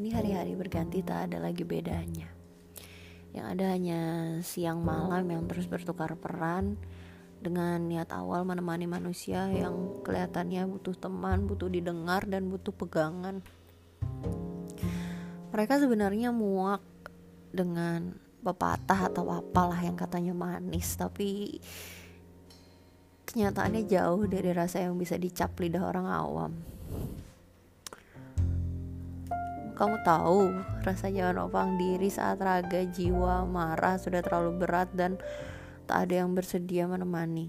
hari-hari berganti tak ada lagi bedanya. Yang ada hanya siang malam yang terus bertukar peran dengan niat awal menemani manusia yang kelihatannya butuh teman, butuh didengar dan butuh pegangan. Mereka sebenarnya muak dengan pepatah atau apalah yang katanya manis, tapi kenyataannya jauh dari rasa yang bisa dicap lidah orang awam. Kamu tahu rasanya menopang diri saat raga, jiwa, marah sudah terlalu berat dan tak ada yang bersedia menemani.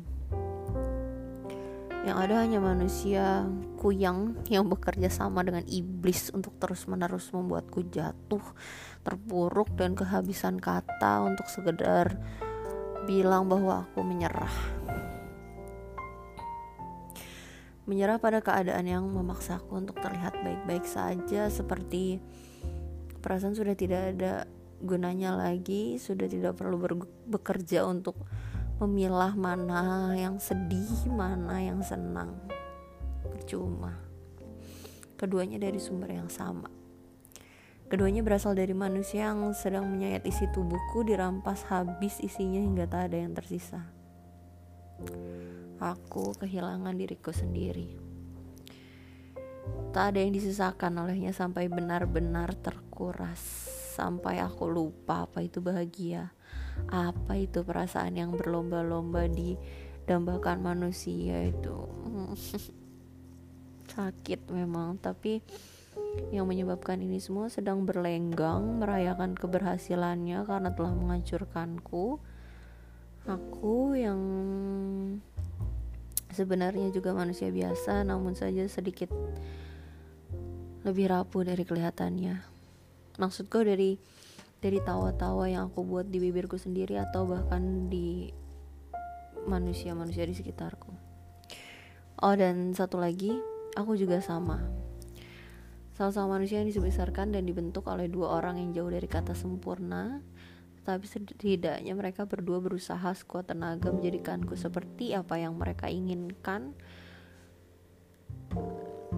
Yang ada hanya manusia kuyang yang bekerja sama dengan iblis untuk terus-menerus membuatku jatuh, terpuruk dan kehabisan kata untuk sekedar bilang bahwa aku menyerah menyerah pada keadaan yang memaksaku untuk terlihat baik-baik saja seperti perasaan sudah tidak ada gunanya lagi sudah tidak perlu bekerja untuk memilah mana yang sedih mana yang senang. Percuma. Keduanya dari sumber yang sama. Keduanya berasal dari manusia yang sedang menyayat isi tubuhku dirampas habis isinya hingga tak ada yang tersisa aku kehilangan diriku sendiri. Tak ada yang disisakan olehnya sampai benar-benar terkuras, sampai aku lupa apa itu bahagia, apa itu perasaan yang berlomba-lomba didambakan manusia itu. Sakit memang, tapi yang menyebabkan ini semua sedang berlenggang merayakan keberhasilannya karena telah menghancurkanku. Aku yang sebenarnya juga manusia biasa namun saja sedikit lebih rapuh dari kelihatannya. Maksudku dari dari tawa-tawa yang aku buat di bibirku sendiri atau bahkan di manusia-manusia di sekitarku. Oh dan satu lagi aku juga sama. Sama-sama manusia yang dibesarkan dan dibentuk oleh dua orang yang jauh dari kata sempurna tapi setidaknya mereka berdua berusaha sekuat tenaga menjadikanku seperti apa yang mereka inginkan.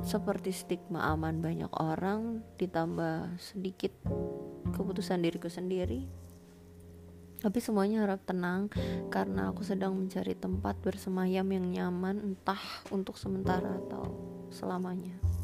Seperti stigma aman banyak orang ditambah sedikit keputusan diriku sendiri. Tapi semuanya harap tenang karena aku sedang mencari tempat bersemayam yang nyaman entah untuk sementara atau selamanya